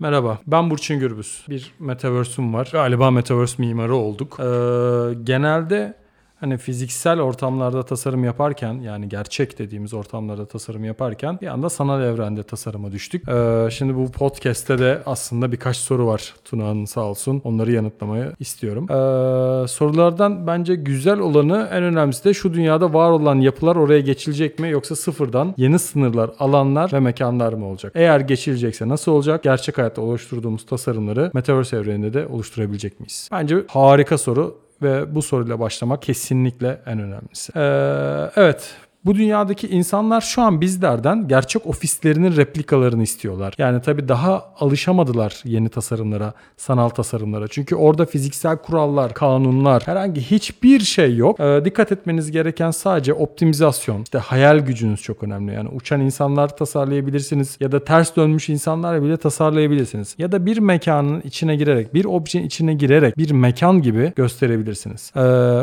Merhaba, ben Burçin Gürbüz. Bir Metaverse'üm var. Galiba Metaverse mimarı olduk. Ee, genelde hani fiziksel ortamlarda tasarım yaparken yani gerçek dediğimiz ortamlarda tasarım yaparken bir anda sanal evrende tasarıma düştük. Ee, şimdi bu podcast'te de aslında birkaç soru var Tuna'nın sağ olsun. Onları yanıtlamayı istiyorum. Ee, sorulardan bence güzel olanı en önemlisi de şu dünyada var olan yapılar oraya geçilecek mi yoksa sıfırdan yeni sınırlar, alanlar ve mekanlar mı olacak? Eğer geçilecekse nasıl olacak? Gerçek hayatta oluşturduğumuz tasarımları Metaverse evreninde de oluşturabilecek miyiz? Bence harika soru ve bu soruyla başlamak kesinlikle en önemlisi. Ee, evet bu dünyadaki insanlar şu an bizlerden gerçek ofislerinin replikalarını istiyorlar. Yani tabii daha alışamadılar yeni tasarımlara, sanal tasarımlara. Çünkü orada fiziksel kurallar, kanunlar, herhangi hiçbir şey yok. Ee, dikkat etmeniz gereken sadece optimizasyon. İşte hayal gücünüz çok önemli. Yani uçan insanlar tasarlayabilirsiniz ya da ters dönmüş insanlar bile tasarlayabilirsiniz. Ya da bir mekanın içine girerek, bir objenin içine girerek bir mekan gibi gösterebilirsiniz. Ee,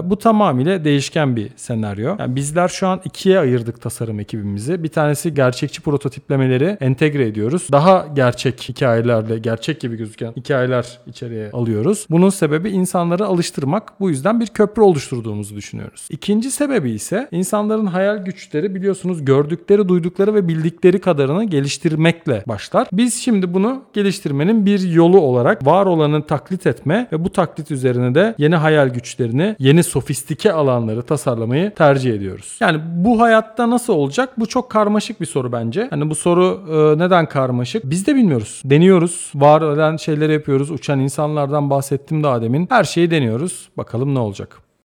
bu tamamıyla değişken bir senaryo. Yani bizler şu an ikiye ikiye ayırdık tasarım ekibimizi. Bir tanesi gerçekçi prototiplemeleri entegre ediyoruz. Daha gerçek hikayelerle, gerçek gibi gözüken hikayeler içeriye alıyoruz. Bunun sebebi insanları alıştırmak. Bu yüzden bir köprü oluşturduğumuzu düşünüyoruz. İkinci sebebi ise insanların hayal güçleri biliyorsunuz gördükleri, duydukları ve bildikleri kadarını geliştirmekle başlar. Biz şimdi bunu geliştirmenin bir yolu olarak var olanı taklit etme ve bu taklit üzerine de yeni hayal güçlerini, yeni sofistike alanları tasarlamayı tercih ediyoruz. Yani bu hayatta nasıl olacak? Bu çok karmaşık bir soru bence. Hani bu soru e, neden karmaşık? Biz de bilmiyoruz. Deniyoruz. Var olan şeyleri yapıyoruz. Uçan insanlardan bahsettim daha demin. Her şeyi deniyoruz. Bakalım ne olacak?